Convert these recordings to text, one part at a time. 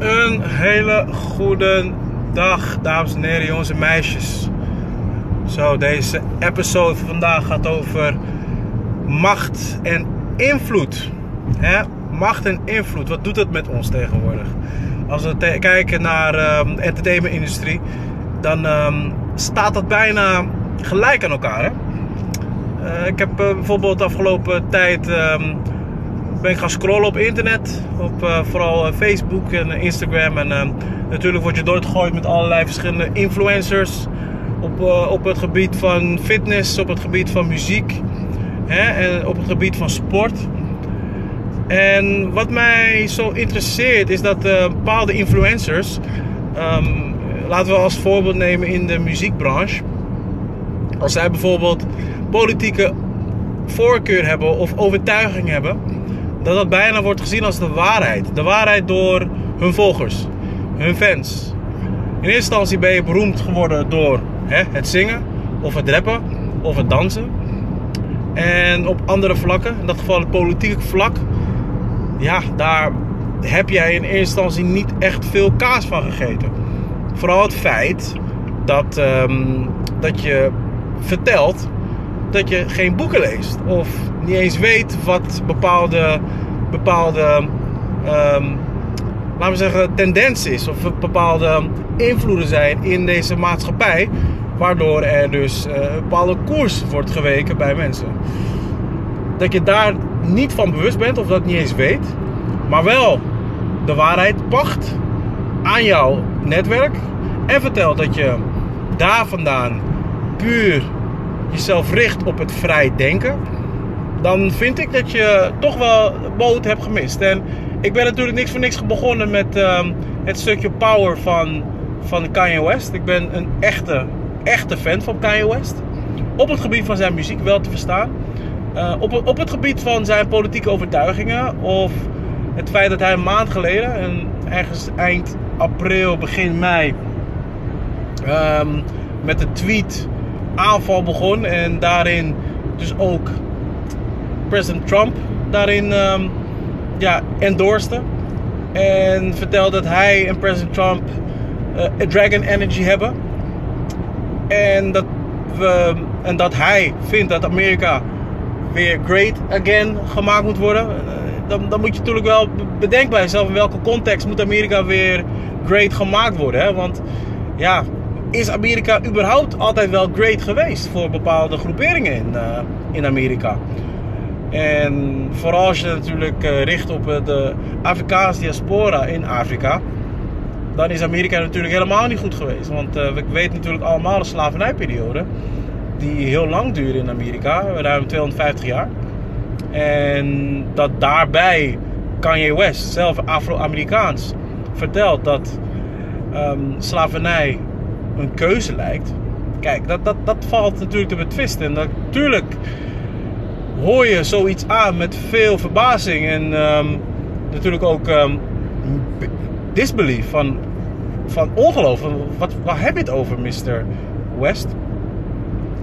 Een hele goede dag, dames en heren, jongens en meisjes. Zo, deze episode van vandaag gaat over macht en invloed. Macht en invloed, wat doet het met ons tegenwoordig? Als we kijken naar ehm, de entertainmentindustrie, dan ehm, staat dat bijna gelijk aan elkaar. Hè? Eh, ik heb eh, bijvoorbeeld de afgelopen tijd ehm, ben ik gaan scrollen op internet. Op eh, vooral eh, Facebook en eh, Instagram. En eh, natuurlijk word je doorgegooid met allerlei verschillende influencers. Op, op het gebied van fitness, op het gebied van muziek. Hè, en op het gebied van sport. En wat mij zo interesseert is dat bepaalde influencers. ehm, laten we als voorbeeld nemen in de muziekbranche. Als zij bijvoorbeeld politieke voorkeur hebben of overtuiging hebben, dat dat bijna wordt gezien als de waarheid. De waarheid door hun volgers, hun fans. In eerste instantie ben je beroemd geworden door hè, het zingen, of het rappen, of het dansen. En op andere vlakken, in dat geval het politieke vlak, ja, daar heb jij in eerste instantie niet echt veel kaas van gegeten. Vooral het feit dat, ehm, dat je vertelt dat je geen boeken leest. Of niet eens weet wat bepaalde, bepaalde ehm, laten we zeggen, tendens is. Of bepaalde invloeden zijn in deze maatschappij. Waardoor er dus eh, een bepaalde koers wordt geweken bij mensen. Dat je daar niet van bewust bent of dat niet eens weet. Maar wel de waarheid pacht aan jouw netwerk. En vertelt dat je daar vandaan puur jezelf richt op het vrij denken, dan vind ik dat je toch wel boot hebt gemist. En ik ben natuurlijk niks voor niks begonnen met ehm, het stukje power van, van Kanye West. Ik ben een echte, echte fan van Kanye West. Op het gebied van zijn muziek wel te verstaan. Eh, op, op het gebied van zijn politieke overtuigingen of het feit dat hij een maand geleden, en ergens eind april, begin mei, ehm, met de tweet aanval begon en daarin dus ook president Trump daarin ehm, ja, endorste. En vertelde dat hij en president Trump eh, een Dragon Energy hebben. En dat, we, en dat hij vindt dat Amerika weer great again gemaakt moet worden. Eh, Dan, dan moet je natuurlijk wel bedenken bij jezelf in welke context moet Amerika weer great gemaakt worden. Hè? Want ja, is Amerika überhaupt altijd wel great geweest voor bepaalde groeperingen in, eh, in Amerika? En vooral als je natuurlijk eh, richt op eh, de Afrikaanse diaspora in Afrika, dan is Amerika natuurlijk helemaal niet goed geweest. Want eh, we weten natuurlijk allemaal de slavernijperiode, die heel lang duurde in Amerika, ruim 250 jaar. En dat daarbij Kanye West, zelf Afro-Amerikaans, vertelt dat ehm, slavernij een keuze lijkt. Kijk, dat, dat, dat valt natuurlijk te betwisten. En natuurlijk hoor je zoiets aan met veel verbazing en ehm, natuurlijk ook ehm, disbelief van, van ongeloof. Wat, waar heb je het over, Mr. West?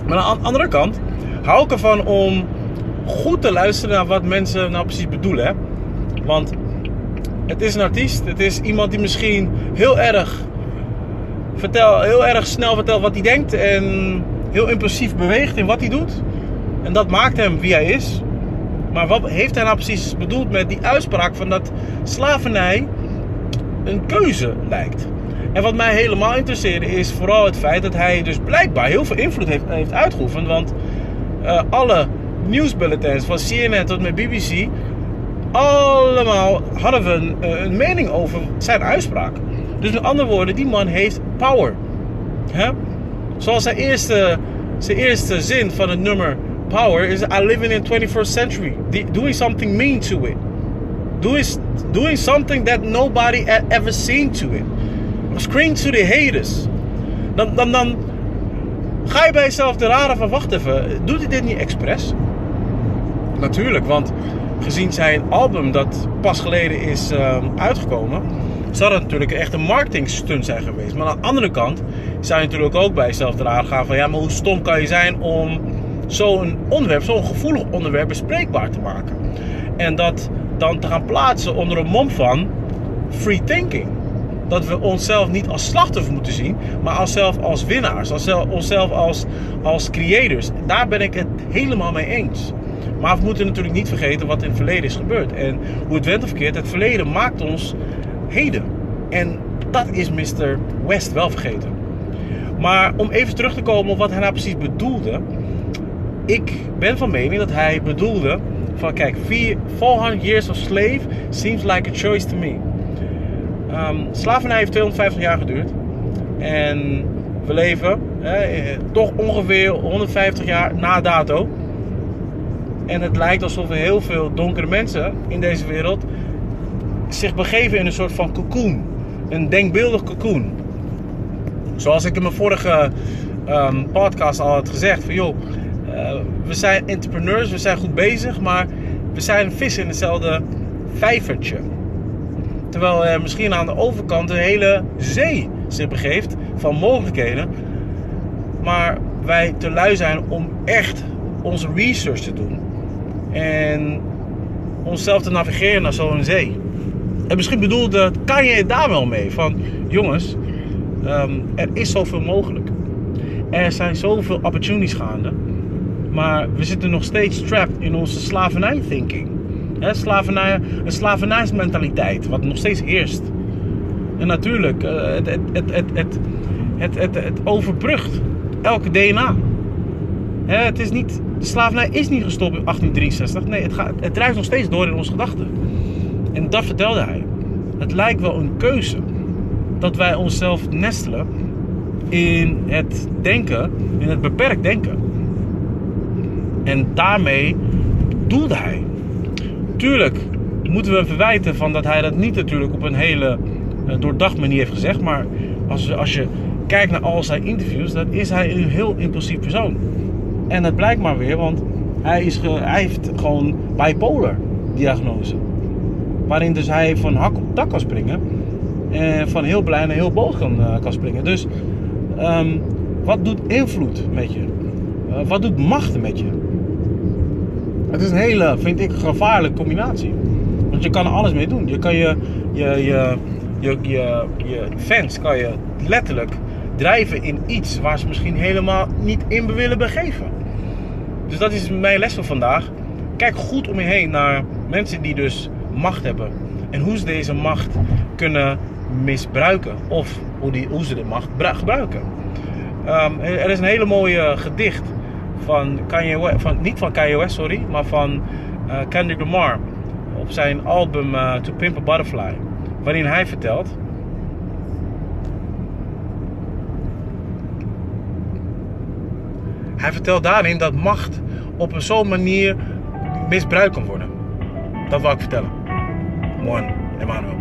Maar aan de andere kant hou ik ervan om goed te luisteren naar wat mensen nou precies bedoelen. Hè? Want het is een artiest, het is iemand die misschien heel erg, vertel, heel erg snel vertelt wat hij denkt en heel impulsief beweegt in wat hij doet. En dat maakt hem wie hij is. Maar wat heeft hij nou precies bedoeld met die uitspraak van dat slavernij een keuze lijkt? En wat mij helemaal interesseerde is vooral het feit dat hij dus blijkbaar heel veel invloed heeft, heeft uitgeoefend. Want eh, alle nieuwsbulletins van CNN tot met BBC, allemaal hadden we eh, een mening over zijn uitspraak. Dus met andere woorden, die man heeft power. Hè? Zoals zijn eerste, zijn eerste zin van het nummer Power is I live in the 21st century. Doing something mean to it. Doing, doing something that nobody had ever seen to it. Scream to the haters. Dan, dan, dan ga je bij jezelf de rare van wacht even. Doet hij dit niet expres? Natuurlijk, want gezien zijn album dat pas geleden is ehm, uitgekomen, zou dat natuurlijk echt een marketing stunt zijn geweest. Maar aan de andere kant zou je natuurlijk ook bij jezelf te raden gaan van ja, maar hoe stom kan je zijn om zo'n onderwerp, zo'n gevoelig onderwerp bespreekbaar te maken. En dat dan te gaan plaatsen onder een mom van free thinking. dat we onszelf niet als slachtoffer moeten zien, maar als zelf als winnaars, onszelf als, als creators. Daar ben ik het helemaal mee eens. Maar we moeten natuurlijk niet vergeten wat in het verleden is gebeurd. En hoe het went of keert, het verleden maakt ons heden. En dat is Mr. West wel vergeten. Maar om even terug te komen op wat hij nou precies bedoelde. Ik ben van mening dat hij bedoelde van kijk, 400 years of slave seems like a choice to me. Um, slavernij heeft 250 jaar geduurd. En we leven toch ongeveer 150 jaar na dato. En het lijkt alsof er heel veel donkere mensen in deze wereld zich begeven in een soort van cocoon. Een denkbeeldig cocoon. Zoals ik in mijn vorige um, podcast al had gezegd: van joh, uh, we zijn entrepreneurs, we zijn goed bezig, maar we zijn vis in hetzelfde vijvertje. Terwijl er misschien aan de overkant een hele zee zich begeeft van mogelijkheden. Maar wij te lui zijn om echt onze research te doen. En onszelf te navigeren naar zo'n zee. En misschien bedoelde kan je daar wel mee. Van jongens, ehm, er is zoveel mogelijk. Er zijn zoveel opportunities gaande. Maar we zitten nog steeds trapped in onze slavernij-thinking. He, slavernij, een slavernijsmentaliteit, wat nog steeds heerst. En natuurlijk, eh, het, het, het, het overbrugt elke DNA. Het is niet, de slavernij is niet gestopt in 1863. Nee, het, gaat, het drijft nog steeds door in onze gedachten. En dat vertelde hij. Het lijkt wel een keuze dat wij onszelf nestelen in het denken, in het beperkt denken. En daarmee doelde hij. Tuurlijk moeten we verwijten van dat hij dat niet natuurlijk op een hele uh, doordacht manier heeft gezegd. Maar als, als je kijkt naar al zijn interviews, dan is hij een heel impulsief persoon. En dat blijkt maar weer, want hij, is hij heeft gewoon bipolar diagnose. Waarin dus hij van hak op dak kan springen. En van heel blij naar heel boos kan, uh, kan springen. Dus um, wat doet invloed met je? Uh, wat doet macht met je? Het is een hele, vind ik, gevaarlijke combinatie. Want je kan er alles mee doen. Je kan je, je, je, je, je, je fans kan je letterlijk drijven in iets waar ze misschien helemaal niet in willen begeven. Dus dat is mijn les van vandaag. Kijk goed om je heen naar mensen die dus macht hebben. En hoe ze deze macht kunnen misbruiken. Of hoe, die, hoe ze de macht gebruiken. Um, er is een hele mooie gedicht van Kanye West, van, niet van Kanye West, sorry, maar van uh, Kendrick Lamar op zijn album uh, To Pimp a Butterfly, waarin hij vertelt. Hij vertelt daarin dat macht op een zo'n manier misbruikt kan worden. Dat wil ik vertellen. one, Emmanuel.